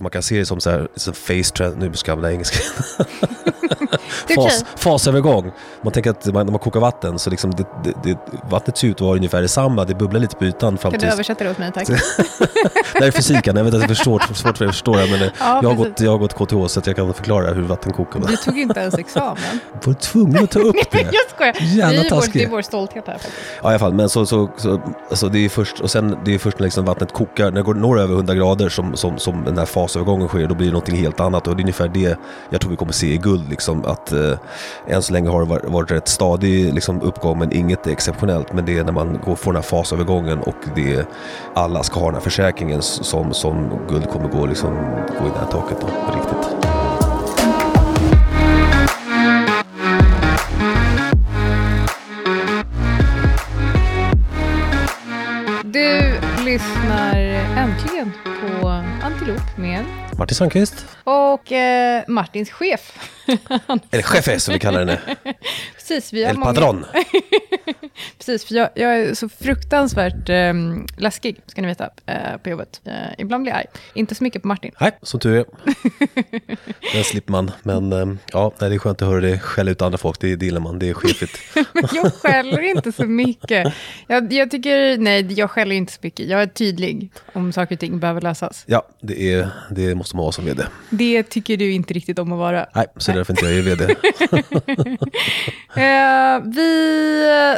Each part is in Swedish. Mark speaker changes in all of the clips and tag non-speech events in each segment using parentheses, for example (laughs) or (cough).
Speaker 1: Man kan se det som så här, som face trend, nu ska jag använda engelska. (laughs) Fas, fasövergång. Man tänker att man, när man kokar vatten så liksom det, det, det, vattnet ser ut att vara ungefär detsamma, det bubblar lite på ytan fram
Speaker 2: Kan du översätta det åt mig tack? (laughs)
Speaker 1: Det här är fysiken, jag vet att det är för svårt, för svårt för er att förstå det, men eh,
Speaker 2: Ja,
Speaker 1: jag, har gått, jag har gått KTH så att jag kan förklara hur vatten kokar.
Speaker 2: Du tog inte ens examen. (laughs)
Speaker 1: Var tvungen att ta upp det.
Speaker 2: jag skojar.
Speaker 1: Jävla
Speaker 2: det, är vår, det är vår stolthet här faktiskt.
Speaker 1: Ja, i alla fall. Men så, så, så alltså det är först, och sen det är först när liksom vattnet kokar, när det går når över 100 grader som, som, som den här fasövergången sker, då blir det någonting helt annat. Och det är ungefär det jag tror vi kommer se i guld. Liksom, att eh, än så länge har det varit, rätt stadig liksom, uppgång, men inget exceptionellt. Men det är när man går, får den här fasövergången och det alla ska ha den här försäkringen som, som guld kommer gå, liksom, gå i det här taket då, på riktigt.
Speaker 2: Du lyssnar äntligen med
Speaker 1: Martin Sandqvist,
Speaker 2: och eh, Martins chef.
Speaker 1: eller chefe som vi kallar henne, (laughs)
Speaker 2: Precis, vi har
Speaker 1: El
Speaker 2: många...
Speaker 1: Padron. (laughs)
Speaker 2: Precis, för jag, jag är så fruktansvärt eh, läskig, ska ni veta, eh, på jobbet. Eh, ibland blir jag arg. Inte så mycket på Martin.
Speaker 1: Nej, som tur är. (laughs) Den slipper man. Men eh, ja, nej, det är skönt att höra det skälla ut andra folk. Det, det gillar man. Det är chefigt.
Speaker 2: Men (laughs) jag skäller inte så mycket. Jag, jag tycker, nej, jag skäller inte så mycket. Jag är tydlig om saker och ting behöver lösas.
Speaker 1: Ja, det, är, det måste man vara som vd.
Speaker 2: Det tycker du inte riktigt om att vara.
Speaker 1: Nej, så det är därför inte jag är vd. (laughs)
Speaker 2: Eh, vi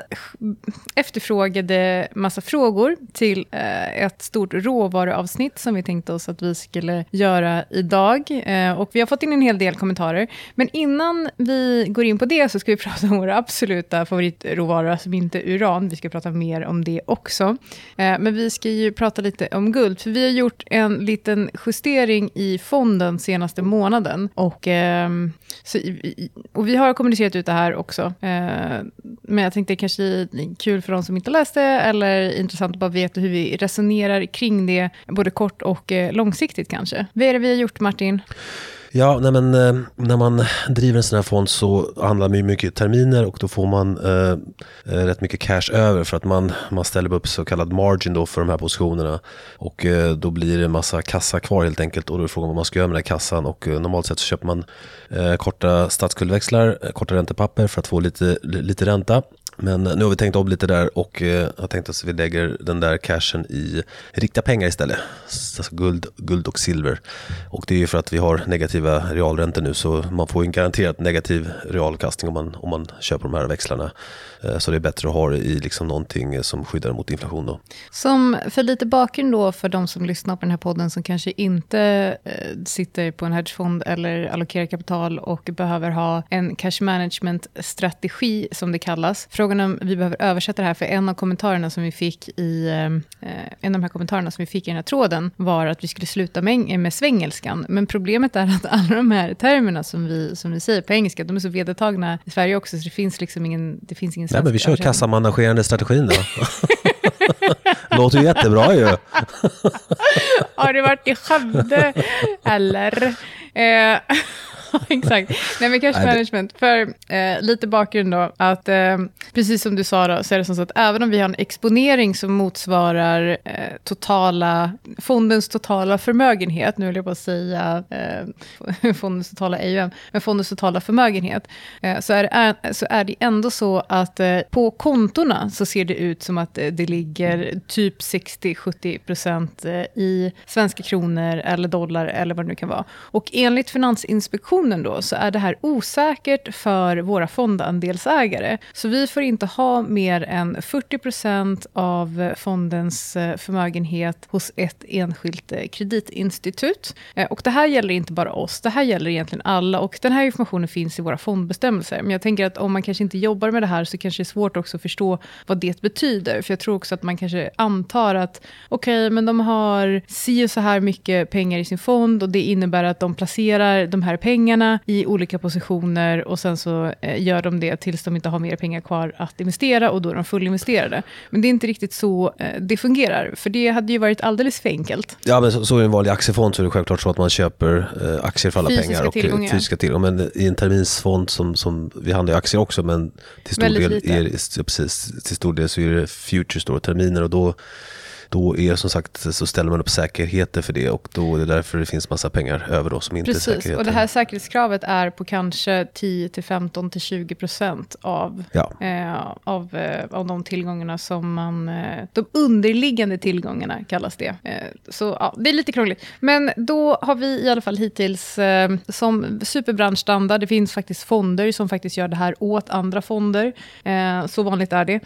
Speaker 2: efterfrågade massa frågor till eh, ett stort råvaruavsnitt som vi tänkte oss att vi skulle göra idag. Eh, och vi har fått in en hel del kommentarer. Men innan vi går in på det så ska vi (laughs) prata om våra absoluta favoritråvaror, alltså som inte är uran. Vi ska prata mer om det också. Eh, men vi ska ju prata lite om guld, för vi har gjort en liten justering i fonden senaste månaden. Och, ehm, så, och vi har kommunicerat ut det här också. Eh, men jag tänkte kanske kul för de som inte läste eller intressant att bara veta hur vi resonerar kring det, både kort och eh, långsiktigt kanske. Vad är det vi har gjort Martin?
Speaker 1: Ja, nej men, eh, när man driver en sån här fond så handlar man ju mycket terminer och då får man eh, eh, rätt mycket cash över för att man, man ställer upp så kallad margin då för de här positionerna. Och eh, då blir det en massa kassa kvar helt enkelt och då är frågan vad man ska göra med den här kassan. Och eh, normalt sett så köper man eh, korta statsskuldväxlar, korta räntepapper för att få lite, lite ränta. Men nu har vi tänkt om lite där och eh, har tänkt att vi lägger den där cashen i riktiga pengar istället. Alltså guld, guld och silver. Och det är ju för att vi har negativa realräntor nu så man får ju en garanterat negativ realkastning om man, om man köper de här växlarna. Eh, så det är bättre att ha det i liksom någonting som skyddar mot inflation då.
Speaker 2: Som för lite bakgrund då för de som lyssnar på den här podden som kanske inte eh, sitter på en hedgefond eller allokerar kapital och behöver ha en cash management-strategi som det kallas. Frågan om vi behöver översätta det här för en av kommentarerna som vi fick i eh, en av de här kommentarerna som vi fick i den här tråden var att vi skulle sluta med, med svengelskan. Men problemet är att alla de här termerna som vi, som vi säger på engelska, de är så vedertagna i Sverige också så det finns liksom ingen, det finns ingen
Speaker 1: Nej men vi kör kassamanagerande strategin då. (laughs) Låter ju jättebra ju.
Speaker 2: Har du varit i Skövde? Eller? Eh, (laughs) exakt. Nej, men cash management. För eh, lite bakgrund då, att eh, precis som du sa då, så är det som så att även om vi har en exponering som motsvarar eh, totala, fondens totala förmögenhet, nu vill jag bara säga eh, (laughs) fondens totala EUM, men fondens totala förmögenhet, eh, så, är så är det ändå så att eh, på kontorna så ser det ut som att det ligger typ 60-70% eh, i svenska kronor eller dollar eller vad det nu kan vara. Och enligt Finansinspektionen då så är det här osäkert för våra fondandelsägare. Så vi får inte ha mer än 40% av fondens eh, förmögenhet hos ett enskilt eh, kreditinstitut. Eh, och det här gäller inte bara oss, det här gäller egentligen alla och den här informationen finns i våra fondbestämmelser. Men jag tänker att om man kanske inte jobbar med det här så kanske det är svårt också att förstå vad det betyder. För jag tror också att man kanske antar att okej, men de har si och så här mycket pengar i sin fond och det innebär att de placerar de här pengarna i olika positioner och sen så eh, gör de det tills de inte har mer pengar kvar att investera och då är de fullinvesterade. Men det är inte riktigt så eh, det fungerar, för det hade ju varit alldeles för enkelt.
Speaker 1: Ja men så, så i en vanlig aktiefond så är det självklart så att man köper eh, aktier för alla
Speaker 2: Fysiska
Speaker 1: pengar. Och,
Speaker 2: tillgångar.
Speaker 1: fysiska tillgångar. Men i en terminsfond som, som vi handlar ju aktier också men till stor,
Speaker 2: Väldigt
Speaker 1: del är, ja, precis, till stor del så är det futures då, terminer och då då är som sagt så ställer man upp säkerheter för det och då är det därför det finns massa pengar över då som inte
Speaker 2: Precis,
Speaker 1: är säkerheter.
Speaker 2: och det här säkerhetskravet är på kanske 10 till 15 till 20 procent av,
Speaker 1: Ja.
Speaker 2: eh, av, eh, av de tillgångarna som man... Eh, de underliggande tillgångarna kallas det. Eh, så ja, det är lite krångligt. Men då har vi i alla fall hittills eh, som superbranschstandard, det finns faktiskt fonder som faktiskt gör det här åt andra fonder. Eh, så vanligt är det.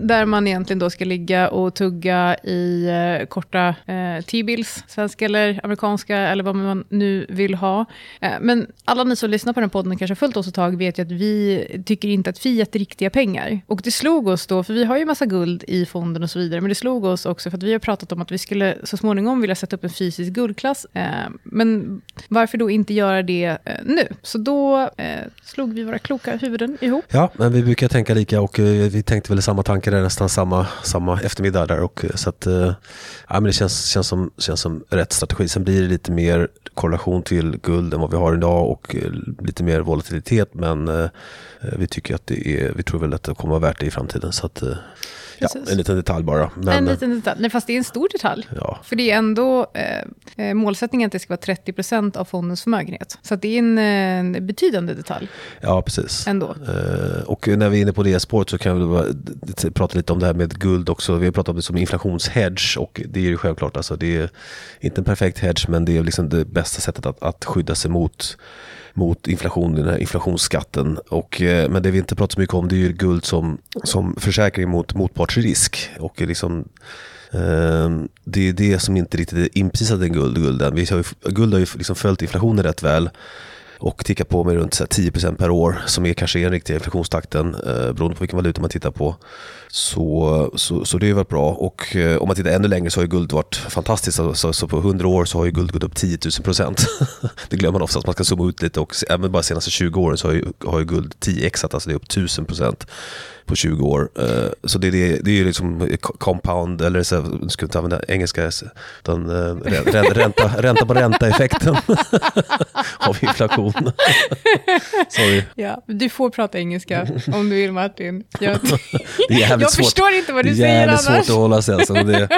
Speaker 2: Där man egentligen då ska ligga och tugga i eh, korta eh, T-bills, svenska eller amerikanska eller vad man nu vill ha. Eh, men alla ni som lyssnar på den podden och kanske har följt oss ett tag vet ju att vi tycker inte att fiat är riktiga pengar. Och det slog oss då, för vi har ju massa guld i fonden och så vidare, men det slog oss också för att vi har pratat om att vi skulle så småningom vilja sätta upp en fysisk guldklass. Eh, men varför då inte göra det eh, nu? Så då eh, slog vi våra kloka huvuden ihop.
Speaker 1: Ja, men vi brukar tänka lika och eh, vi tänkte väl samma tankar där nästan samma, samma eftermiddag där. Och, så att, eh, ja, men det känns, känns, som, känns som rätt strategi. Sen blir det lite mer korrelation till guld än vad vi har idag och eh, lite mer volatilitet. Men eh, eh, vi tycker att det är, vi tror väl att det kommer vara värt det i framtiden. Så att, eh, ja, en liten detalj bara. Men,
Speaker 2: en liten detalj, nej fast det är en stor detalj.
Speaker 1: Ja,
Speaker 2: För det är ändå eh, eh, målsättningen att det ska vara 30% av fondens förmögenhet. Så det är en, eh, en betydande detalj
Speaker 1: ja, precis.
Speaker 2: ändå.
Speaker 1: Eh, och när vi är inne på det spåret så kan vi bara d- prata lite om det här med guld också. Vi har pratat om det som inflationshedge och det är ju självklart, alltså det är inte en perfekt hedge men det är liksom det bästa sättet att, att skydda sig mot mot inflation, den här inflationsskatten. Och, eh, men det vi inte pratar så mycket om det är ju guld som, som försäkring mot motpartsrisk. Och liksom, eh, det är det som inte riktigt är inprisat i guld, gulden. Vi har ju, guld har ju liksom följt inflationen rätt väl och tickar på med runt så 10% per år som är kanske är den riktiga inflationstakten eh, beroende på vilken valuta man tittar på. Så, så, så det är väl bra. Och eh, om man tittar ännu längre så har ju guld varit fantastiskt. Så, så, så på 100 år så har ju guld gått upp 10 000%. (laughs) det glömmer man ofta, att man ska zooma ut lite. Och även bara de senaste 20 åren så har ju, har ju guld 10xat, alltså det är upp 1000% på 20 år. Eh, Så det, är det, det är ju liksom compound, eller så, ska inte använda engelska, utan eh, rä- rä- ränta, ränta på ränta-effekten (laughs) av inflation. (laughs) Sorry.
Speaker 2: Ja, du får prata engelska om du vill Martin. Jag, (laughs)
Speaker 1: Det är
Speaker 2: jag
Speaker 1: svårt.
Speaker 2: förstår inte vad
Speaker 1: Det
Speaker 2: du
Speaker 1: är
Speaker 2: säger annars.
Speaker 1: svårt att hålla sig. Alltså. Det,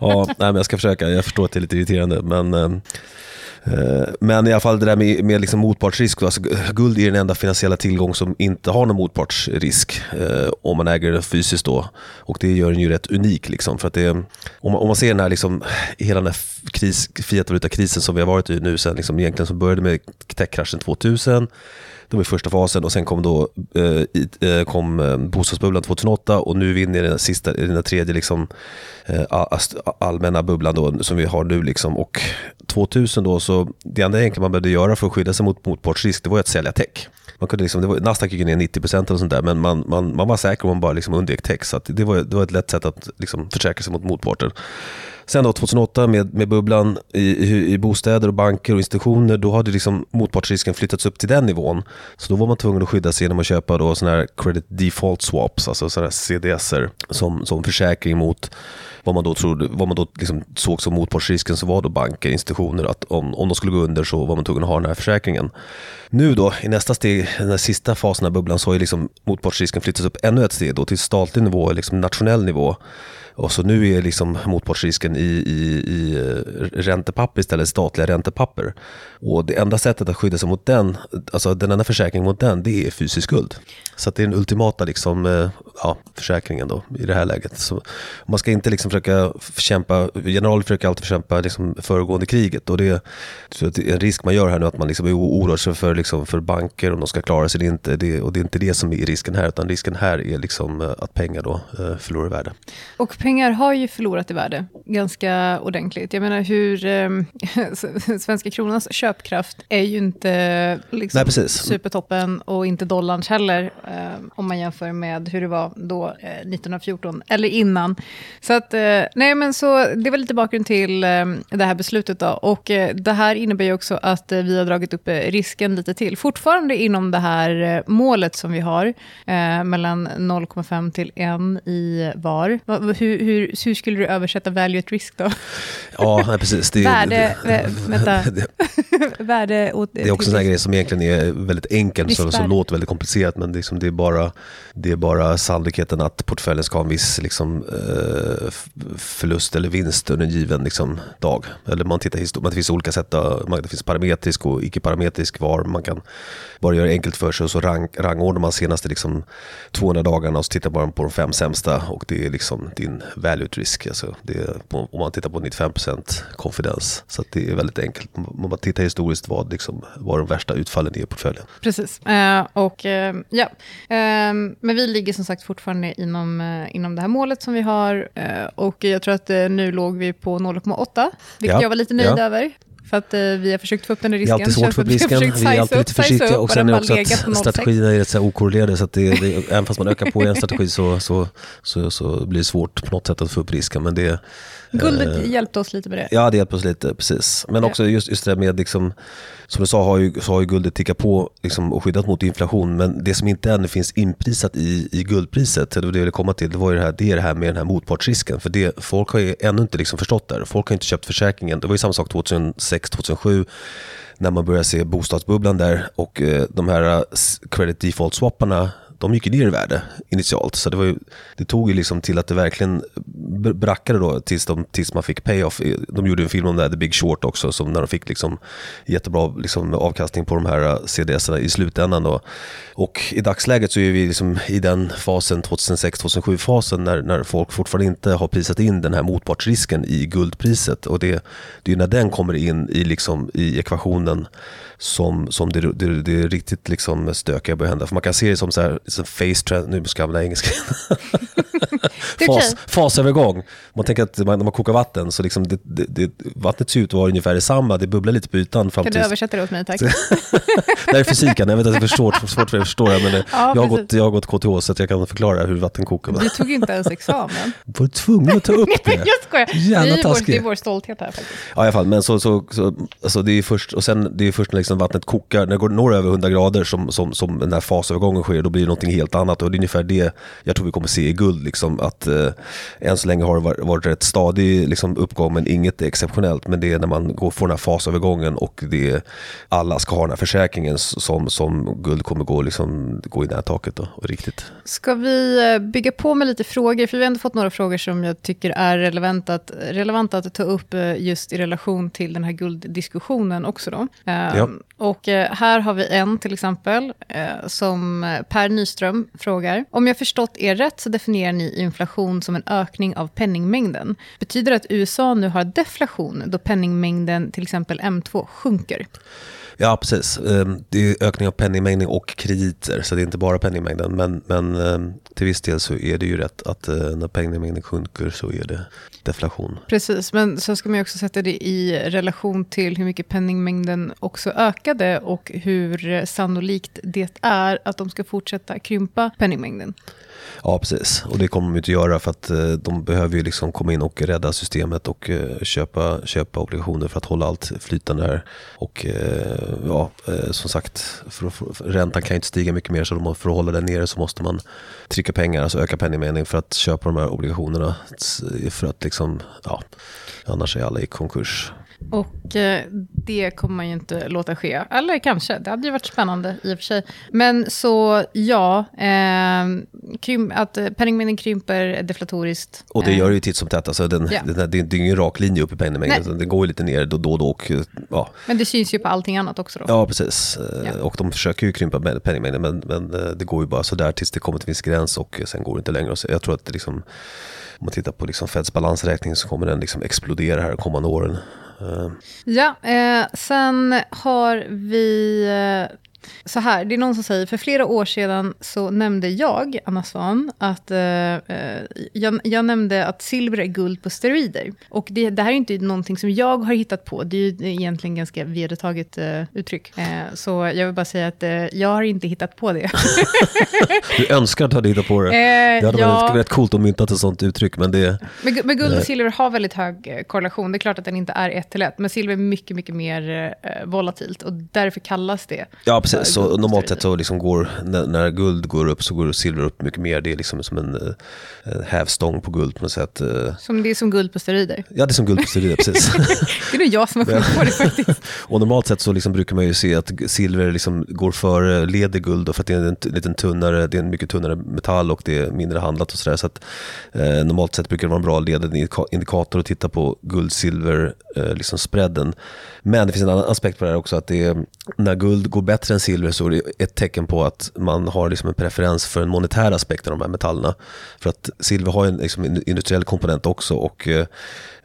Speaker 1: ja, nej, men jag ska försöka. Jag förstår att det är lite irriterande. Men, eh, Eh, men i alla fall det där med, med liksom motpartsrisk. Alltså, guld är den enda finansiella tillgång som inte har någon motpartsrisk. Eh, om man äger den fysiskt då. Och det gör den ju rätt unik. Liksom, för att det, om, man, om man ser den här, liksom, hela den här kris, fiat-valuta-krisen som vi har varit i nu sen, liksom, egentligen som började med techkraschen 2000. Det var första fasen och sen kom, då, eh, eh kom eh, bostadsbubblan 2008 och nu är vi inne i den, sista, i den tredje liksom, eh, allmänna bubblan då, som vi har nu. Liksom. Och 2000 då, så det enda egentligen man behövde göra för att skydda sig mot motpartsrisk, det var ju att sälja tech. Man kunde liksom, det var, Nasdaq gick ner 90% eller sånt där, men man, man, man var säker om man bara liksom undvek tech. Så att det, var, det var ett lätt sätt att liksom försäkra sig mot motparten. Sen då 2008 med, med bubblan i, i, i bostäder och banker och institutioner, då hade liksom motpartsrisken flyttats upp till den nivån. Så då var man tvungen att skydda sig genom att köpa då såna här credit default swaps, alltså sådana här CDSer som, som försäkring mot vad man då, trodde, vad man då liksom såg som motpartsrisken så var då banker, institutioner, att om, om de skulle gå under så var man tvungen att ha den här försäkringen. Nu då, i nästa steg, den här sista fasen av bubblan, så har ju liksom motpartsrisken flyttats upp ännu ett steg då till statlig nivå, liksom nationell nivå. Och så nu är liksom motpartsrisken i, i, i eh, räntepapper istället statliga räntepapper. Och det enda sättet att skydda sig mot den, alltså den enda försäkringen mot den, det är fysisk skuld. Så att det är den ultimata liksom, eh, ja, försäkringen då i det här läget. Så man ska inte liksom försöka kämpa, generaler försöker alltid kämpa liksom föregående kriget. Och det, det är en risk man gör här nu att man liksom är oroar sig för, liksom, för banker om de ska klara sig eller inte. Det, och det är inte det som är risken här, utan risken här är liksom eh, att pengar då eh, förlorar i värde.
Speaker 2: Och pengar har ju förlorat i värde ganska ordentligt. Jag menar hur eh, (laughs) svenska kronans köpkraft är ju inte liksom,
Speaker 1: Nej,
Speaker 2: supertoppen och inte dollarns heller eh, om man jämför med hur det var då eh, 1914 eller innan. Så att, eh, nej men så det var lite bakgrund till eh, det här beslutet då. Och eh, det här innebär ju också att eh, vi har dragit upp eh, risken lite till. Fortfarande inom det här målet som vi har, mellan 0,5 till 1 i var. Va- Hur, hur, hur skulle du översätta value at risk då?
Speaker 1: Ja, nej, precis. Det,
Speaker 2: Värde, vä- vänta. (laughs)
Speaker 1: det,
Speaker 2: Värde åt,
Speaker 1: det är också en sån grej som egentligen är väldigt enkel,
Speaker 2: Riskvärde.
Speaker 1: som låter väldigt komplicerat, men det är, liksom, det är, bara, det är bara sanning sannolikheten att portföljen ska ha en viss liksom, eh, förlust eller vinst under en given liksom, dag. Eller man tittar det finns olika sätt, det finns parametrisk och icke-parametrisk var man kan bara göra enkelt för sig och så rang, rangordnar man senaste liksom, 200 dagarna och så tittar man på de fem sämsta och det är liksom din value risk. Alltså, om man tittar på 95% confidence. Så det är väldigt enkelt. Man bara tittar historiskt vad, liksom, vad de värsta utfallen är i portföljen.
Speaker 2: Precis. Uh, och uh, ja, uh, men vi ligger som sagt fortfarande inom, uh, inom det här målet som vi har. och jag tror att nu låg vi på 0,8, vilket ja. jag var lite nöjd ja. över. För att eh, vi har försökt få upp den risken.
Speaker 1: Det är alltid svårt för risken. Vi, vi är alltid lite försiktiga. Och sen är också att strategierna är rätt okorrelerade. Så att det, det, även fast man ökar på en strategi så, så, så, så, blir det svårt på något sätt att få upp risken. Men det,
Speaker 2: Guldet eh, hjälpte oss lite med det.
Speaker 1: Ja, det hjälpte oss lite, precis. Men också just, just det med, liksom, som du sa, har ju, så har ju guldet tickat på liksom, och skyddat mot inflation. Men det som inte ännu finns inprisat i, i guldpriset, det var det jag ville komma till, det, var ju det, här, det är det här med den här motpartsrisken. För det, folk har ju ännu inte liksom förstått det Folk har inte köpt försäkringen. Det var ju samma sak 2006, 2007 när man började se bostadsbubblan där och eh, de här eh, credit default swapparna de gick ner i värde initialt. Så det, var ju, det tog ju liksom till att det verkligen brackade då tills, de, tills man fick payoff. Eh, de gjorde en film om det här, The Big Short också, som när de fick liksom jättebra liksom avkastning på de här eh, CDS i slutändan. Då. Och i dagsläget så är vi liksom i den fasen, 2006-2007-fasen, när, när folk fortfarande inte har prisat in den här motpartsrisken i guldpriset. Och det, det är när den kommer in i, liksom, i ekvationen som, som det, det, det är riktigt liksom stökiga börjar hända. För man kan se det som så här, som face trend, nu ska jag använda engelska. (laughs) (laughs) Fas, fasövergång. Man tänker att man, när man kokar vatten så liksom det, det, det, vattnet ser ut att vara ungefär detsamma, det bubblar lite på ytan.
Speaker 2: Fram kan du översätta det åt mig tack? (laughs)
Speaker 1: det här är fysiken, jag vet att det är för svårt, för att förstå det, men ja, jag, har gått, jag har gått KTH så att jag kan förklara hur vatten kokar.
Speaker 2: Du tog inte ens examen.
Speaker 1: Var du tvungen att ta upp det?
Speaker 2: jag skojar. Jävla det, är vår, det är vår stolthet här faktiskt.
Speaker 1: Ja, i alla fall, men så, så, så alltså det är först, och sen, det är först när liksom vattnet kokar, när det går når över 100 grader som, som, som den här fasövergången sker, då blir det någonting helt annat. Och det är ungefär det jag tror vi kommer se i guld, liksom, att eh, än så länge har det varit, varit rätt stadig liksom, uppgång, men inget exceptionellt. Men det är när man går, får den här fasövergången och det är, alla ska ha den här försäkringen som, som guld kommer gå, liksom, gå i det här taket. Då, och riktigt.
Speaker 2: Ska vi eh, bygga på med lite frågor? För vi har ändå fått några frågor som jag tycker är relevanta att, relevanta att ta upp eh, just i relation till den här gulddiskussionen också. Då. Ja. Um, och eh, här har vi en till exempel, som Per Nyström frågar. Om jag förstått er rätt så definierar ni inflation som en ökning av penningmängden. Betyder det att USA nu har deflation då penningmängden, till exempel M2, sjunker?
Speaker 1: Ja, precis. Ehm, det är ökning av penningmängden och krediter, så det är inte bara penningmängden. Men, men ehm, till viss del så är det ju rätt att eh, när penningmängden sjunker så är det deflation.
Speaker 2: Precis, men så ska man ju också sätta det i relation till hur mycket penningmängden också ökade och hur sannolikt det är att de ska fortsätta krympa penningmängden.
Speaker 1: Ja, precis. Och det kommer de inte göra för att eh, de behöver ju liksom komma in och rädda systemet och eh, köpa, köpa obligationer för att hålla allt flytande här. Och eh, ja, eh, som sagt, för, för, räntan kan ju inte stiga mycket mer så de, för att hålla den nere så måste man trycka pengar, alltså öka penningmängden för att köpa de här obligationerna. Eh, för att liksom, ja, annars är alla i konkurs.
Speaker 2: Och eh, det kommer man ju inte låta ske. Eller kanske, det hade ju varit spännande i och för sig. Men så ja, eh, krym, att penningmängden krymper deflatoriskt.
Speaker 1: Och det gör det ju titt som tätt. Alltså den, ja. den, den, det är ingen rak linje upp i penningmängden. Den går ju lite ner då och då. Och, ja.
Speaker 2: Men det syns ju på allting annat också då.
Speaker 1: Ja, precis. Eh, ja. Och de försöker ju krympa penningmängden, men, men eh, det går ju bara sådär tills det kommer till en viss gräns och sen går det inte längre. Så jag tror att det liksom, om man tittar på liksom Feds balansräkning så kommer den liksom explodera här de kommande åren.
Speaker 2: Eh. Ja, eh, sen har vi eh, så här, det är någon som säger, för flera år sedan så nämnde jag, Anna Svan, att eh, eh, jag, jag, nämnde att silver är guld på steroider. Och det, det här är inte någonting som jag har hittat på, det är ju egentligen ganska vedertaget eh, uttryck. Eh, så jag vill bara säga att eh, jag har inte hittat på det. (laughs)
Speaker 1: du önskar att du hade hittat på det. Eh, det hade ja. varit rätt coolt att mynta ett sånt uttryck, men det...
Speaker 2: Men, men guld och silver har väldigt hög korrelation, det är klart att den inte är ett till ett, men silver är mycket, mycket mer volatilt och därför kallas det
Speaker 1: ja, precis. Så normalt sett så liksom går, när, när, guld går upp så går silver upp mycket mer. Det är liksom som en, eh, en hävstång på guld på något sätt. Eh.
Speaker 2: Som det är som guld på steroider?
Speaker 1: Ja, det är som guld på steroider, precis. (laughs)
Speaker 2: det är nog jag som har kommit på det faktiskt. (laughs)
Speaker 1: och normalt sett så liksom brukar man ju se att silver liksom går före, leder guld för att det är en liten tunnare, det är en mycket tunnare metall och det är mindre handlat och sådär. Så att eh, normalt sett brukar det vara en bra ledande indikator att titta på guld-silver eh, liksom spreaden. Men det finns en annan aspekt på det här också, att det är, när guld går bättre än silver så är det ett tecken på att man har liksom en preferens för en monetär aspekt av de här metallerna. För att silver har en liksom industriell komponent också och eh,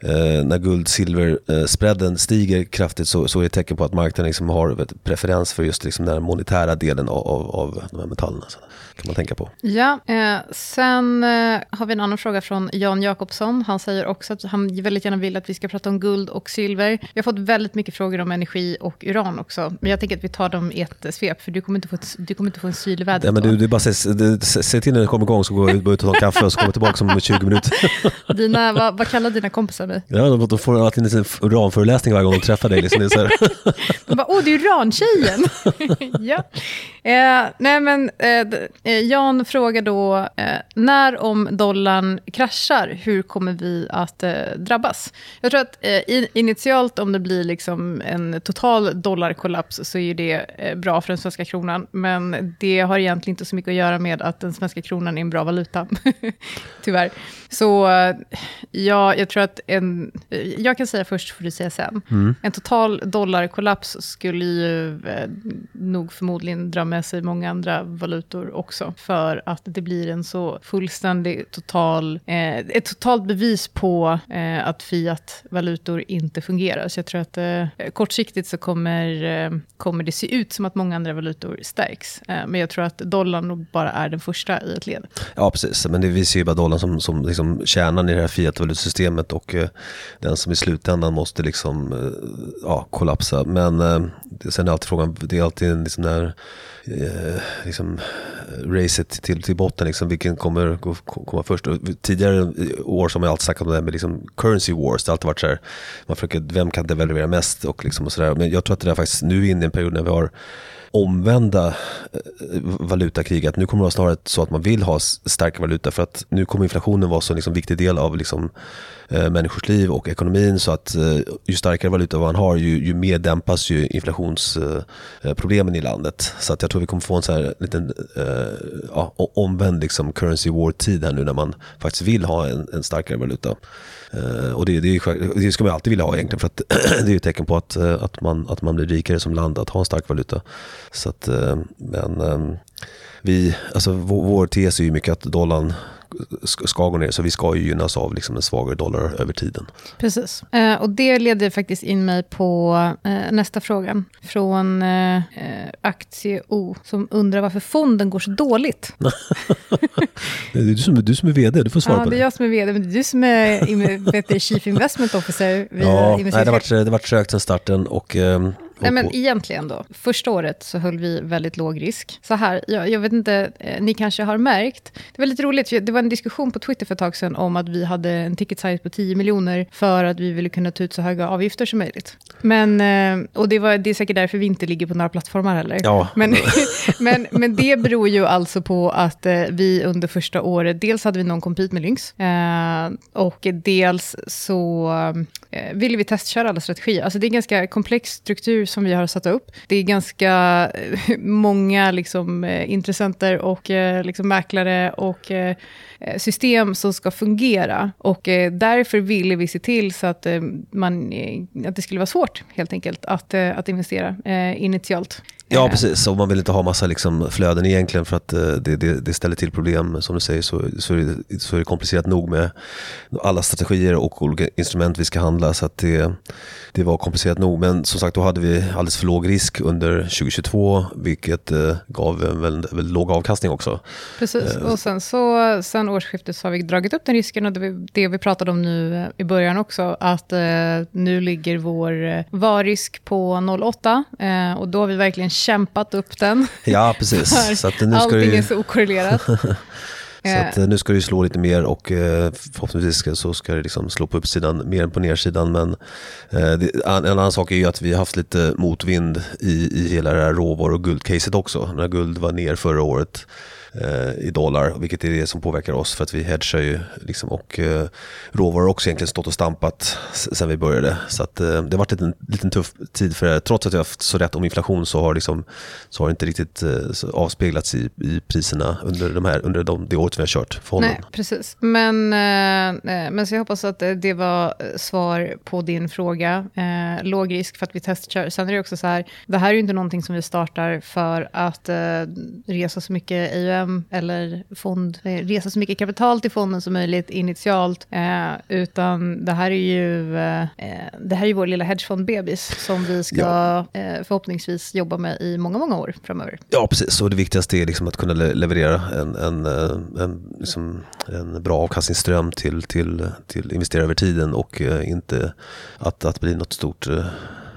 Speaker 1: eh, när guld-silver-spreaden eh, stiger kraftigt så, så är det ett tecken på att marknaden liksom har ett preferens för just liksom den monetära delen av, av, av de här metallerna. Så kan man tänka på.
Speaker 2: Ja, eh, sen eh, har vi en annan fråga från Jan Jakobsson. Han säger också att han väldigt gärna vill att vi ska prata om guld och silver. Vi har fått väldigt mycket frågor om energi och uran också. Men jag tänker att vi tar dem i ett svep, för du kommer inte få, ett, du kommer inte få en syl i vädret.
Speaker 1: Ja, men du, du bara se, till när det kommer igång så går jag ut och tar en kaffe och så kommer jag tillbaka om 20 minuter. (laughs)
Speaker 2: Dina, vad, vad kallar dina kompisar dig?
Speaker 1: Ja, de, får alltid en uranföreläsning varje gång de träffar dig. Liksom. Det är (laughs)
Speaker 2: de bara, åh, det är urantjejen. (laughs) ja. Eh, nej, men eh, eh, Jan frågar då, eh, när om dollarn kraschar, hur kommer vi att eh, drabbas? Jag tror att eh, initialt om det blir liksom en total dollarkollaps så är det bra för den svenska kronan, men det har egentligen inte så mycket att göra med att den svenska kronan är en bra valuta, (laughs) tyvärr. Så ja, jag tror att en, jag kan säga först, får du säga sen. Mm. En total dollarkollaps skulle ju nog förmodligen dra med sig många andra valutor också, för att det blir en så fullständig, total, eh, ett totalt bevis på eh, att fiat-valutor inte fungerar. Så jag tror att eh, kortsiktigt så kommer, eh, kommer det se ut som att många andra valutor stärks. Eh, men jag tror att dollarn nog bara är den första i ett led.
Speaker 1: Ja, precis. Men det, vi ser ju bara dollarn som, som liksom Liksom kärnan i det här fiat-valutasystemet och eh, den som i slutändan måste liksom, eh, ja, kollapsa. Men eh, sen är alltid frågan, det är alltid en liksom där eh, liksom, racet till, till botten, liksom, vilken kommer gå, komma först. Och tidigare år så har man alltid snackat om det här med liksom currency wars. Det har alltid varit så här, man försöker, vem kan devalvera mest och, liksom och så där. Men jag tror att det är faktiskt nu är inne i en period när vi har omvända eh, valutakriget. Nu kommer det vara snarare så att man vill ha stark valuta för att nu kommer inflationen vara så liksom viktig del av liksom, eh, människors liv och ekonomin så att eh, ju starkare valuta man har ju, ju mer dämpas ju inflationsproblemen eh, i landet. Så att jag tror vi kommer få en så här liten eh, ja, omvänd liksom currency war-tid här nu när man faktiskt vill ha en, en starkare valuta. Eh, och det, det, det, ska man alltid vilja ha egentligen för att (clears throat) det är ett tecken på att, att, man, att man blir rikare som land att ha en stark valuta. Så att, men vi, alltså vår, vår tes är ju mycket att dollarn ska gå ner. Så vi ska ju gynnas av liksom en svagare dollar över tiden.
Speaker 2: Precis. Eh, och det leder faktiskt in mig på eh, nästa fråga. Från eh, Aktie O som undrar varför fonden går så dåligt. (laughs)
Speaker 1: det är du som, du som är vd, du får svara
Speaker 2: ja,
Speaker 1: på det.
Speaker 2: Ja, det är jag som är vd, men det är du som är (laughs) vet, Chief Investment Officer.
Speaker 1: Ja, nej, det har varit, det varit trögt sedan starten och ehm,
Speaker 2: Nej, men egentligen då. Första året så höll vi väldigt låg risk. Så här, jag, jag vet inte, eh, ni kanske har märkt. Det var lite roligt, det var en diskussion på Twitter för ett tag sedan om att vi hade en ticket size på 10 miljoner för att vi ville kunna ta ut så höga avgifter som möjligt. Men, eh, och det, var, det är säkert därför vi inte ligger på några plattformar heller.
Speaker 1: Ja.
Speaker 2: Men, (laughs) men, men det beror ju alltså på att eh, vi under första året, dels hade vi någon compete med Lynx, och dels så Eh, ville vi testköra alla strategier. Alltså det är en ganska komplex struktur som vi har satt upp. Det är ganska eh, (laughs) många liksom, eh, intressenter och liksom, mäklare och system som ska fungera. Och därför ville vi se till så att, man, att det skulle vara svårt helt enkelt att, att investera initialt.
Speaker 1: Ja, precis. Och man vill inte ha massa liksom flöden egentligen för att det, det, det ställer till problem. Som du säger så, så, är det, så är det komplicerat nog med alla strategier och olika instrument vi ska handla. Så att det, det var komplicerat nog. Men som sagt, då hade vi alldeles för låg risk under 2022, vilket eh, gav en väldigt, väldigt låg avkastning också.
Speaker 2: Precis, eh. och sen, så, sen årsskiftet så har vi dragit upp den risken och det vi, det vi pratade om nu eh, i början också, att eh, nu ligger vår eh, varrisk på 0,8 eh, och då har vi verkligen kämpat upp den.
Speaker 1: Ja, precis.
Speaker 2: så att nu ska allting ju... är så okorrelerat. (laughs)
Speaker 1: Så att, eh, nu ska ju slå lite mer och eh, förhoppningsvis så ska det liksom slå på uppsidan mer än på nedsidan. Men eh, en annan sak är ju att vi har haft lite motvind i, i hela det här råvaror och guldcaset också. När guld var ner förra året eh, Eh, i dollar, vilket är det som påverkar oss för att vi hedgar ju liksom, och eh, råvaror har också egentligen stått och stampat sen vi började. Så att, eh, det har varit en liten tuff tid för det. Trots att vi har haft så rätt om inflation så har, liksom, så har det inte riktigt eh, avspeglats i, i priserna under, de här, under de, det året vi har kört fonden.
Speaker 2: Nej, precis. Men, eh, eh, men så jag hoppas att eh, det var svar på din fråga. Eh, låg risk för att vi testkör. Sen är det också så här, det här är ju inte någonting som vi startar för att eh, resa så mycket AUM eller fond, eh, resa så mycket kapital till fonden som möjligt initialt, eh, utan det här är ju, eh, eh det här är vår lilla hedgefond-bebis som vi ska ja. eh, förhoppningsvis jobba med i många, många år framöver.
Speaker 1: Ja, precis. Och det viktigaste är liksom att kunna le leverera en, en, eh, en, liksom en bra avkastningsström till, till, till investerare över tiden och inte att, att bli något stort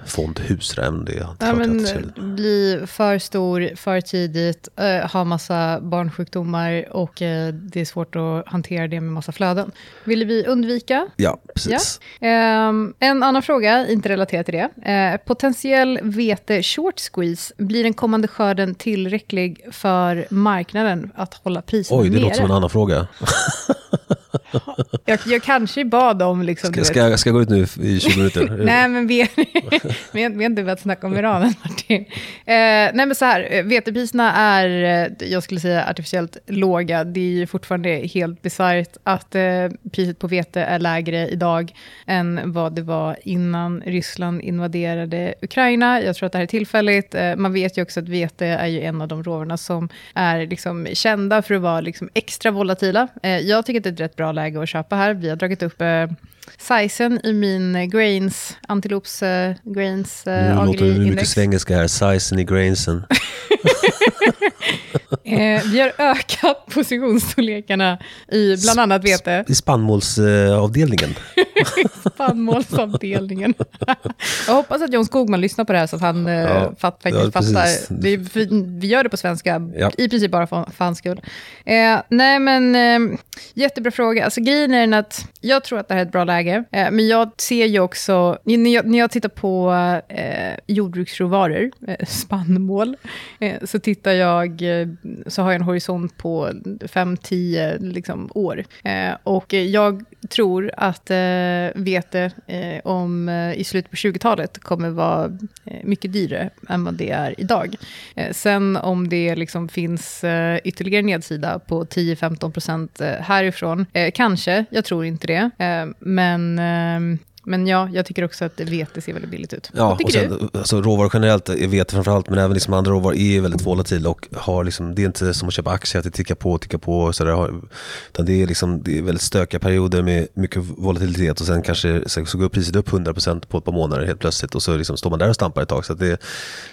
Speaker 1: fondhus. Det är
Speaker 2: ja, men, bli för stor, för tidigt, äh, ha massa barnsjukdomar och äh, det är svårt att hantera det med massa flöden. Vill vi undvika?
Speaker 1: Ja, precis.
Speaker 2: Ja. Um, en annan fråga, inte relaterad till det. Uh, potentiell vete short squeeze, blir den kommande skörden tillräcklig för marknaden att hålla priserna
Speaker 1: nere? Oj, det
Speaker 2: nere?
Speaker 1: låter som en annan fråga. (laughs)
Speaker 2: jag, jag kanske bad om... Liksom,
Speaker 1: ska, ska, ska jag gå ut nu i 20 minuter? (laughs)
Speaker 2: nej, men (laughs) vi, har inte börjat snacka om Iran Martin. Eh, nej, men så här, eh, vetepriserna är, eh, jag skulle säga artificiellt låga. Det är ju fortfarande helt bisarrt att eh, priset på vete är lägre idag än vad det var innan Ryssland invaderade Ukraina. Jag tror att det här är tillfälligt. Eh, man vet ju också att vete är ju en av de råvarorna som är liksom kända för att vara liksom extra volatila. Eh, jag tycker att det är ett rätt bra läge att köpa här. Vi har dragit upp eh, sizen i min grains, antilops eh, grains
Speaker 1: eh, Nu låter det mycket svengelska här, sizen i grainsen. (laughs) (laughs)
Speaker 2: eh, vi har ökat (laughs) positionsstorlekarna i bland annat vete.
Speaker 1: I spannmålsavdelningen. (laughs)
Speaker 2: spannmålsavdelningen. jag hoppas att John Skogman lyssnar på det här så att han eh, ja, fatt, faktiskt ja, fattar. Det, vi gör det på svenska, ja. i princip bara för, för hans skull. Eh, nej men, eh, jättebra fråga. Alltså grejen är att jag tror att det här är ett bra läge, eh, men jag ser ju också, när jag, när jag tittar på eh, jordbruksråvaror, eh, spannmål, så tittar jag, eh, så har jag en horisont på 5-10 liksom, år. Eh, och jag tror att eh, vete om, i slutet på 20-talet kommer vara mycket dyrare än vad det är idag. sen om det liksom finns ytterligare nedsida på 10-15% härifrån, kanske, jag tror inte det. Men ehm, men ja, jag tycker också att vete ser väldigt billigt ut.
Speaker 1: Ja, och sen, alltså, råvaror generellt, vete framförallt, men även liksom andra råvaror är väldigt volatila och har liksom, det är inte som att köpa aktier, att det tickar på och tickar på. Och så där, utan det är, liksom, det är väldigt stökiga perioder med mycket volatilitet och sen kanske så, så går priset upp 100% på ett par månader helt plötsligt och så liksom står man där och stampar ett tag. Så det,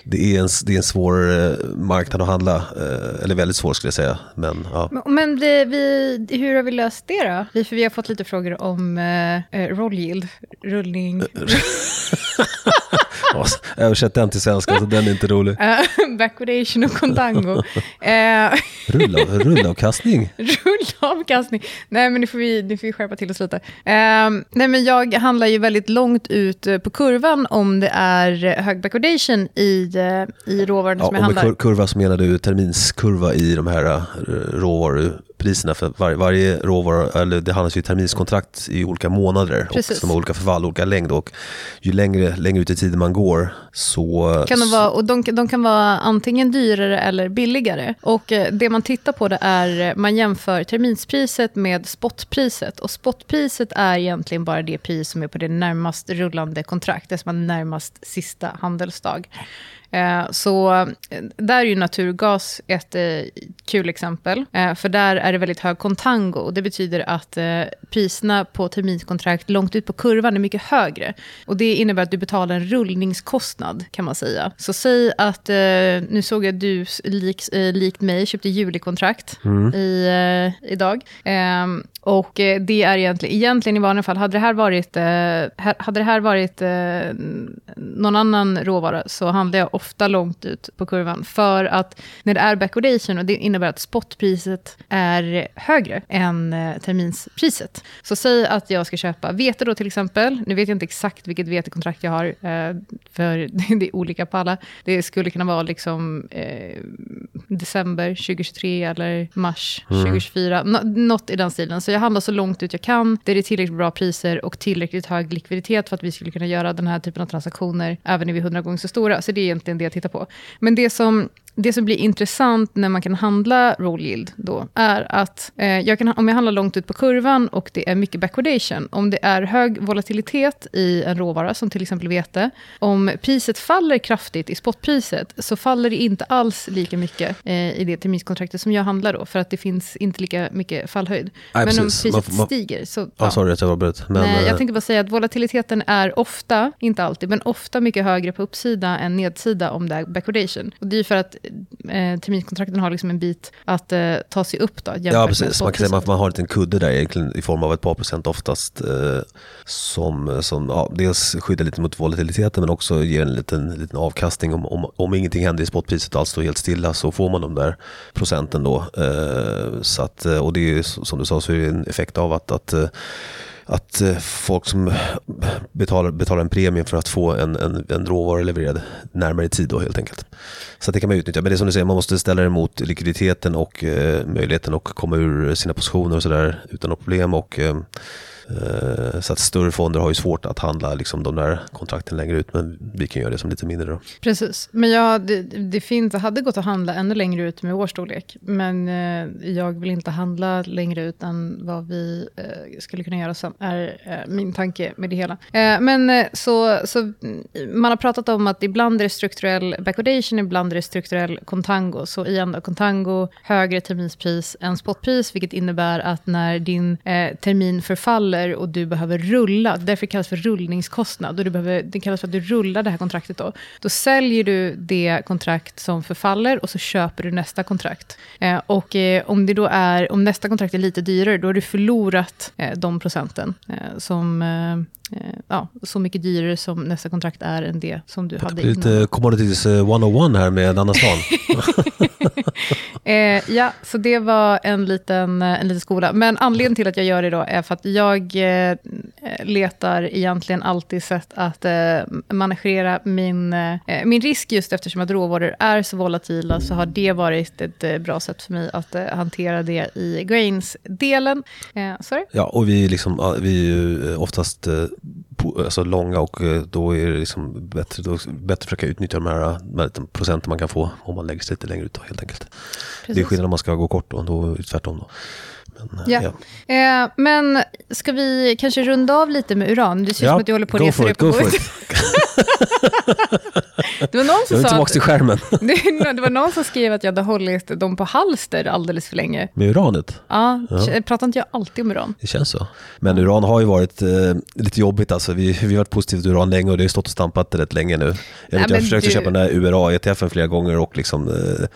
Speaker 1: det, är en, det är en svår eh, marknad att handla, eh, eller väldigt svår skulle jag säga. Men, ja.
Speaker 2: men det, vi, hur har vi löst det då? Vi, för vi har fått lite frågor om eh, eh roll yield rullning. (laughs)
Speaker 1: Översätt den till svenska, så den är inte rolig.
Speaker 2: Uh, (laughs) backwardation och contango. uh, (laughs)
Speaker 1: Rulla, rullavkastning.
Speaker 2: rullavkastning. Nej, men nu får vi, nu får vi skärpa till oss lite. Uh, nej, men jag handlar ju väldigt långt ut på kurvan om det är hög backwardation i, i råvarorna ja, som jag handlar.
Speaker 1: Med kurva så menar du terminskurva i de här råvaror priserna för var, varje råvara, eller det handlas ju terminskontrakt i olika månader och som har olika förfall, olika längd och ju längre, längre ut i tiden man går så...
Speaker 2: Kan de, vara, och de, de kan vara antingen dyrare eller billigare. Och eh, det man tittar på det är, man jämför terminspriset med spotpriset och spotpriset är egentligen bara det pris som är på det närmast rullande kontrakt, det som är närmast sista handelsdag. Eh, så eh, där är ju naturgas ett eh, kul exempel. För där är det väldigt hög kontango. Det betyder att priserna på terminskontrakt långt ut på kurvan är mycket högre. Och det innebär att du betalar en rullningskostnad kan man säga. Så säg att, nu såg jag att du likt, likt mig köpte julikontrakt mm. i, idag. Ehm, och det är egentligen, egentligen i vanliga fall, hade det här varit, hade det här varit någon annan råvara så handlar jag ofta ofta långt ut på kurvan. För att när det är backwardation, och det innebär att spotpriset är högre än eh, terminspriset. Så säg att jag ska köpa vete då till exempel. Nu vet jag inte exakt vilket vetekontrakt jag har, eh, för (laughs) det är olika på alla. Det skulle kunna vara liksom eh, december 2023 eller mars mm. 2024. Nå något i den stilen. Så jag handlar så långt ut jag kan. Det är tillräckligt bra priser och tillräckligt hög likviditet för att vi skulle kunna göra den här typen av transaktioner även när vi är hundra gånger så stora. Så det är alltid en del att titta på. Men det som det som blir intressant när man kan handla roll yield då, är att eh, jag kan, om jag handlar långt ut på kurvan och det är mycket backwardation, om det är hög volatilitet i en råvara, som till exempel vete, om priset faller kraftigt i spotpriset, så faller det inte alls lika mycket eh, i det terminskontraktet som jag handlar då, för att det finns inte lika mycket fallhöjd. Nej, men precis. om priset man, stiger så...
Speaker 1: Ja, sorry att jag var bröt.
Speaker 2: Men, Nej, jag eh, tänkte bara säga att volatiliteten är ofta, inte alltid, men ofta mycket högre på uppsida än nedsida om det är backwardation. Och det är för att eh, terminskontrakten har liksom en bit att eh, ta sig upp då.
Speaker 1: Ja, precis. Man kan säga att man har en liten kudde där egentligen i form av ett par procent oftast. Eh, som som ja, dels skyddar lite mot volatiliteten men också ger en liten, liten avkastning. Om, om, om ingenting händer i spotpriset och allt står helt stilla så får man de där procenten då. Eh, så att, eh, och det är som du sa så är det en effekt av att, att eh, att eh, folk som betalar, betalar en premie för att få en, en, en råvara levererad närmare i tid då helt enkelt. Så det kan man utnyttja. Men det är som du säger, man måste ställa det mot likviditeten och eh, möjligheten att komma ur sina positioner och sådär utan något problem. Och, Eh, Eh, så att större fonder har ju svårt att handla liksom de där kontrakten längre ut, men vi kan göra det som lite mindre. Då.
Speaker 2: Precis, men jag, det, det, finns, det hade gått att handla ännu längre ut med vår storlek, men eh, jag vill inte handla längre ut än vad vi eh, skulle kunna göra sen, är min tanke med det hela. Men så, så mm, man har pratat om att ibland är det strukturell backwardation, ibland är det strukturell contango. Så igen då, contango, högre terminspris än spotpris, vilket innebär att när din termin förfaller faller och du behöver rulla, därför kallas det för rullningskostnad, och du behöver, det kallas för att du rullar det här kontraktet då. Då säljer du det kontrakt som förfaller och så köper du nästa kontrakt. Eh, och eh, om, det då är, om nästa kontrakt är lite dyrare, då har du förlorat eh, de procenten eh, som Eh, ja, så mycket dyrare som nästa kontrakt är än det som du det hade
Speaker 1: innan. Lite commodities 101 eh, här med Anna Svan. (laughs)
Speaker 2: eh, ja, så det var en liten, eh, en liten skola. Men anledningen till att jag gör det då är för att jag eh, letar egentligen alltid sätt att eh, managera min, eh, min risk just eftersom att råvaror är så volatila så har det varit ett bra sätt för mig att hantera det i grains-delen. sorry?
Speaker 1: Ja, och vi, liksom, vi är ju oftast alltså långa och eh, då är det liksom bättre, då bättre att försöka utnyttja de här, de här procenten man kan få om man lägger sig lite längre ut då, helt enkelt. Precis. Det är skillnad om man ska gå kort då, då är det tvärtom. Då.
Speaker 2: Men, ja. ja. Eh, men ska vi kanske runda av lite med uran? Det ser ut ja, som att du håller på att resa dig på bordet. (laughs)
Speaker 1: det var någon som jag är tillbaka till skärmen. (laughs)
Speaker 2: det var någon som skrev att jag hade hållit dem på halster alldeles för länge.
Speaker 1: Med uranet?
Speaker 2: Ja, ja. pratar inte jag alltid om uran?
Speaker 1: Det känns så. Men uran har ju varit eh, lite jobbigt alltså. Vi, vi har varit positiva till uran länge och det har stått och stampat rätt länge nu. Jag, vet, Nej, jag har försökt du... köpa den där URA-ETFen flera gånger och liksom, eh,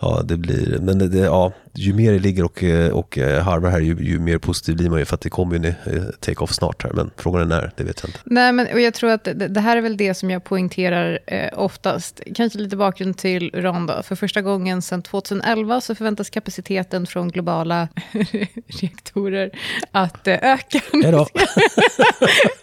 Speaker 1: ja det blir, men det, ja, ju mer det ligger och, eh, och eh, harvar här, ju, ju, mer positiv blir man ju för att det kommer ju en eh, take-off snart här. Men frågan är när, det vet jag inte.
Speaker 2: Nej, men och jag tror att det, det här är väl det som jag poängterar eh, oftast. Kanske lite bakgrund till uran då. För första gången sedan 2011 så förväntas kapaciteten från globala (laughs) reaktorer att eh, öka. (laughs)
Speaker 1: Hejdå.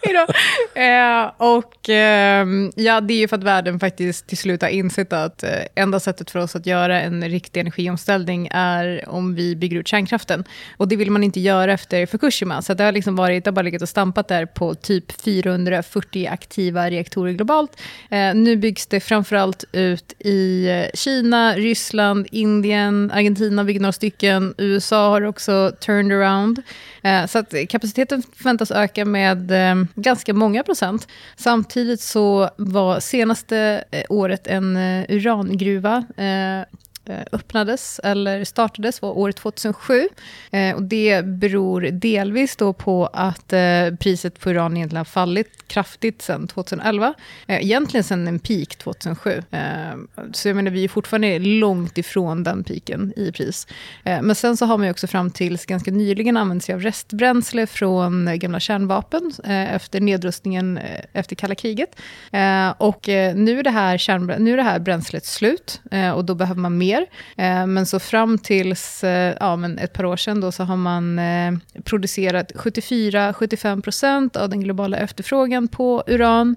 Speaker 2: Hejdå. (laughs) Eh, och ehm, ja, det är ju för att världen faktiskt till slut har insett att enda sättet för oss att göra en riktig energiomställning är om vi bygger ut kärnkraften. Och det vill man inte göra efter Fukushima. Så det har liksom varit, det har bara legat och stampat där på typ 440 aktiva reaktorer globalt. Eh, nu byggs det framförallt ut i eh, Kina, Ryssland, Indien, Argentina bygger några stycken. USA har också turned around. Eh, så att kapaciteten förväntas öka med eh, ganska många procent. Samtidigt så var senaste eh, året en eh, urangruva eh, Eh, öppnades eller startades var år 2007. Eh, och det beror delvis då på att eh, priset på uran egentligen har fallit kraftigt sedan 2011. Eh, egentligen sedan en peak 2007. Eh, så jag menar, vi är fortfarande långt ifrån den piken i pris. Men sen så har man ju också fram tills ganska nyligen använt sig av restbränsle från gamla kärnvapen efter nedrustningen efter kalla kriget. Och nu är det här, nu är det här bränslet slut och då behöver man mer. Eh, men så fram tills eh, ja, men ett par år sedan då så har man eh, producerat 74-75% av den globala efterfrågan på uran.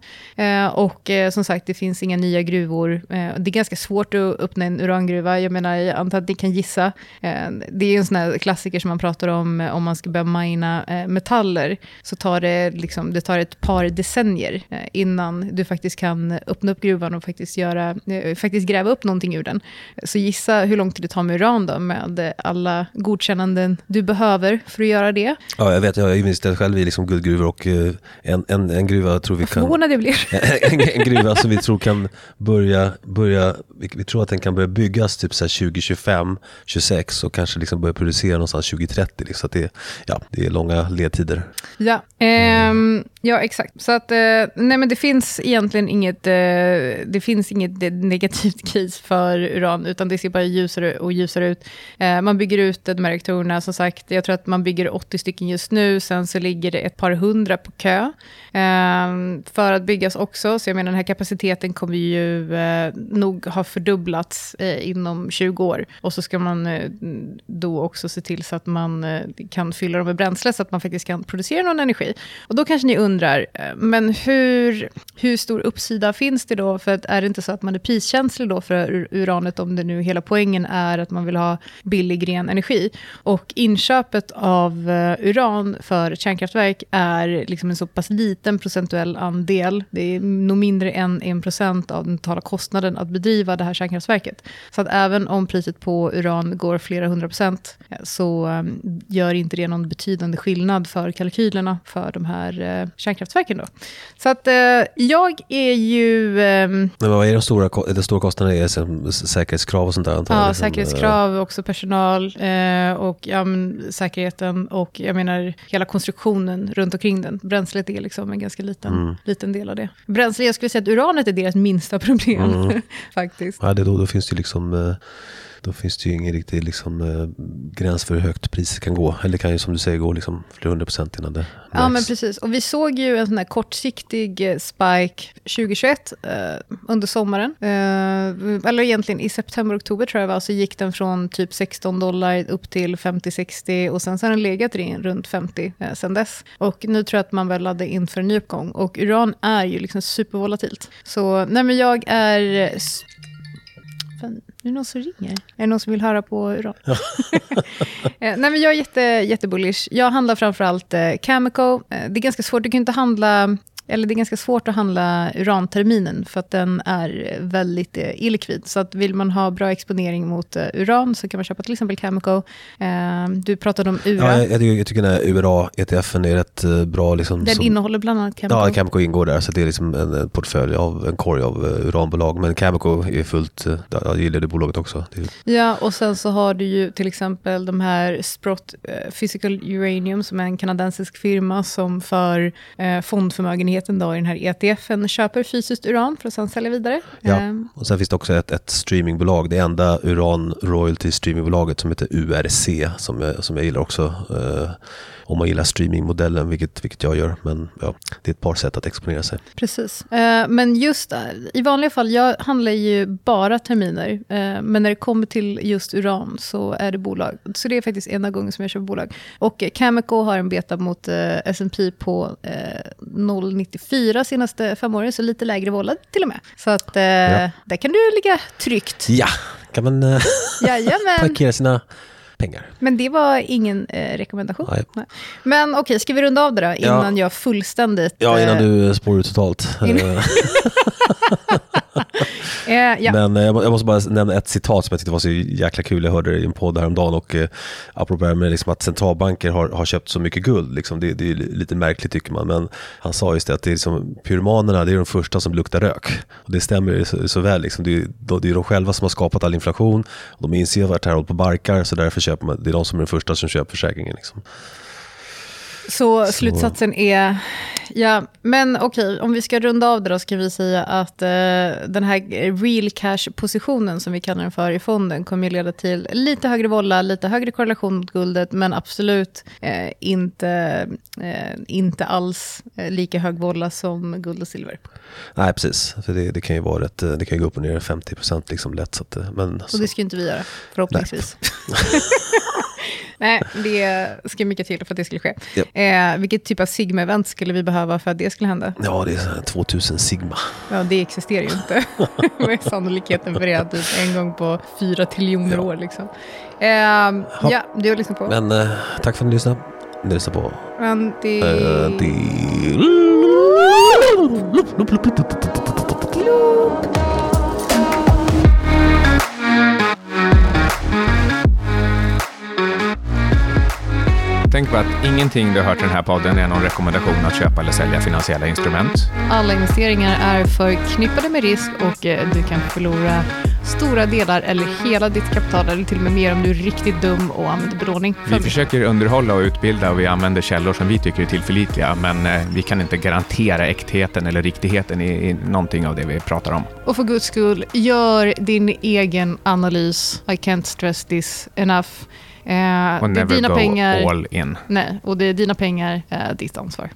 Speaker 2: Och som sagt, det finns inga nya gruvor. Det är ganska svårt att öppna en urangruva. Jag menar, jag antar att ni kan gissa. det är en sån här klassiker som man pratar om om man ska börja mina metaller. Så tar det, liksom, det tar ett par decennier innan du faktiskt kan öppna upp gruvan och faktiskt, göra, faktiskt gräva upp någonting ur den. Så gissa hur lång tid det tar med uran då, med alla godkännanden du behöver för att göra det.
Speaker 1: Ja, jag vet, jag har investerat själv i liksom guldgruvor och en, en, en gruva tror vi kan...
Speaker 2: Förvånad jag blir. (laughs)
Speaker 1: en, en gruva som vi tror kan börja, börja vi, vi, tror att den kan börja byggas typ så 2025, 26 och kanske liksom börja producera någonstans 2030. Liksom. Så det, ja, det är långa ledtider.
Speaker 2: Ja, ehm, ja exakt. Så att, eh, nej men det finns egentligen inget, eh, det finns inget eh, negativt (laughs) kris för uran, utan det ser bara ljusare och ljusare ut. Eh, man bygger ut de här reaktorerna, som sagt, jag tror att man bygger 80 stycken just nu, sen så ligger det ett par hundra på kö ehm, för att byggas också. Så jag menar den här kapaciteten kommer ju eh, nog ha fördubblats eh, inom 20 år. Och så ska man då också se till så att man kan fylla dem med bränsle, så att man faktiskt kan producera någon energi. Och då kanske ni undrar, Eh, men hur, hur stor uppsida finns det då? För att är det inte så att man är priskänslig då för uranet, om det nu hela poängen är att man vill ha billig ren energi? Och inköpet av eh, uran för kärnkraftverk är liksom en så pass liten procentuell andel. Det är nog mindre än en procent av den totala kostnaden att bedriva det här kärnkraftverket. Så att även om priset på uran går flera hundra procent, eh, så gör inte det någon betydande skillnad för kalkylerna för de här kärnkraftverken. Då. Så att uh, jag är ju... Um,
Speaker 1: Men vad är de stora, de stora kostnaderna? Är det säkerhetskrav och sånt där?
Speaker 2: Antar ja, liksom, säkerhetskrav, också personal och ja, men, säkerheten och jag menar hela konstruktionen runt omkring den. Bränslet är liksom en ganska liten, mm. liten del av det. Bränsle, jag skulle säga att uranet är deras minsta problem mm. (laughs) faktiskt.
Speaker 1: Ja, det då, då finns det liksom eh, då finns det ju ingen riktig liksom, eh, gräns för hur högt priset kan gå. Eller kan ju som du säger gå liksom flera hundra procent innan det märks.
Speaker 2: Ja men precis. Och vi såg ju en sån här kortsiktig eh, spike 2021 eh, under sommaren. Eh, eller egentligen i september, oktober tror jag var, så gick den från typ 16 dollar upp till 50-60 och sen så har den legat runt 50 eh, sen dess. Och nu tror jag att man väl laddade in för en ny uppgång. Och uran är ju liksom supervolatilt. Så nej men jag är Fan, nu är det någon som ringer. Är det någon som vill höra på uran? (laughs) Eh, nej, men jag är jätte, jättebullish. Jag handlar framförallt eh, Cameco. Eh, det är ganska svårt, du kan inte handla eller det är ganska svårt att handla uranterminen för att den är väldigt eh, illikvid. Så att vill man ha bra exponering mot uh, uran så kan man köpa till exempel Cameco. Uh, du pratade om URA.
Speaker 1: Ja, jag, jag tycker den här URA-ETFen är rätt uh, bra. Liksom,
Speaker 2: den som, innehåller bland annat Cameco.
Speaker 1: Ja, Cameco ingår där. Så det är liksom en, en portfölj av en korg av uranbolag. Men Cameco är fullt, jag gillar det bolaget också.
Speaker 2: Det ja, och sen så har du ju till exempel de här Sprott Physical Uranium som är en kanadensisk firma som för fondförmögenhet majoriteten då i den här ETFen köper fysiskt uran för att sedan sälja vidare.
Speaker 1: Ja, ehm. och sen finns det också ett, ett streamingbolag, det enda uran royalty streamingbolaget som heter URC som jag, som jag gillar också. Uh, om man gillar streamingmodellen, vilket, vilket jag gör. Men ja, det är ett par sätt att exponera sig.
Speaker 2: Precis. Uh, men just uh, i vanliga fall, jag handlar ju bara terminer. Uh, men när det kommer till just uran så är det bolag. Så det är faktiskt enda gången som jag köper bolag. Och Cameco har en beta mot uh, S&P på 0,94 senaste fem åren, så lite lägre volla till och med. Så att ja. där kan du ligga tryggt.
Speaker 1: Ja, kan man (laughs) parkera sina pengar.
Speaker 2: Men det var ingen eh, rekommendation. Nej. Nej. Men okej, okay, ska vi runda av det då? Innan ja. jag fullständigt...
Speaker 1: Ja, innan eh, du spår ut totalt. (laughs) (laughs) (laughs)
Speaker 2: Eh, ja.
Speaker 1: Men eh, jag måste bara nämna ett citat som jag tyckte var så jäkla kul. Jag hörde det i en podd häromdagen och eh, apropå det här med liksom att centralbanker har, har köpt så mycket guld. Liksom, det, det är lite märkligt tycker man. Men han sa just det att det är liksom, pyromanerna det är de första som luktar rök. Och det stämmer så, så väl. Liksom. Det, är, det är de själva som har skapat all inflation. Och de inser vart att det här håller på barkar så därför köper man, det är de som är de första som köper försäkringen. Liksom.
Speaker 2: Så slutsatsen är, ja, men okej, om vi ska runda av det då så kan vi säga att eh, den här real cash-positionen som vi kallar den för i fonden kommer ju leda till lite högre volla, lite högre korrelation mot guldet, men absolut eh, inte, eh, inte alls eh, lika hög volla som guld och silver.
Speaker 1: Nej precis, för det, det kan ju vara rätt, eh, det kan gå upp och ner 50% liksom lätt. Så att, eh, men,
Speaker 2: Och det ska ju inte vi göra, förhoppningsvis. (laughs) (laughs) Nej, det ska mycket till för att det skulle ske.
Speaker 1: Japp.
Speaker 2: Eh, vilket typ av Sigma-event skulle vi behöva för att det skulle hända?
Speaker 1: Ja, det är så här 2000 sigma.
Speaker 2: Ja, det existerar ju inte. (laughs) Vad är sannolikheten för det? Typ en gång på fyra triljoner
Speaker 1: Ja.
Speaker 2: år liksom. Ehm, ja, du har lyssnat på.
Speaker 1: Men eh, tack för att ni lyssnade. Ni lyssnar på
Speaker 2: Men det...
Speaker 1: eh,
Speaker 3: på att ingenting du har hört i den här podden är någon rekommendation att köpa eller sälja finansiella instrument.
Speaker 2: Alla investeringar är förknippade med risk och eh, du kan förlora stora delar eller hela ditt kapital eller till och med mer om du är riktigt dum och använder belåning.
Speaker 3: Vi försöker underhålla och utbilda och vi använder källor som vi tycker är tillförlitliga, men eh, vi kan inte garantera äktheten eller riktigheten i, i någonting av det vi pratar om.
Speaker 2: Och för guds skull, gör din egen analys. I can't stress this enough. Eh,
Speaker 3: Och
Speaker 2: det är
Speaker 3: never
Speaker 2: dina
Speaker 3: go
Speaker 2: pengar.
Speaker 3: all in.
Speaker 2: Nej, och det är dina pengar, eh, ditt ansvar.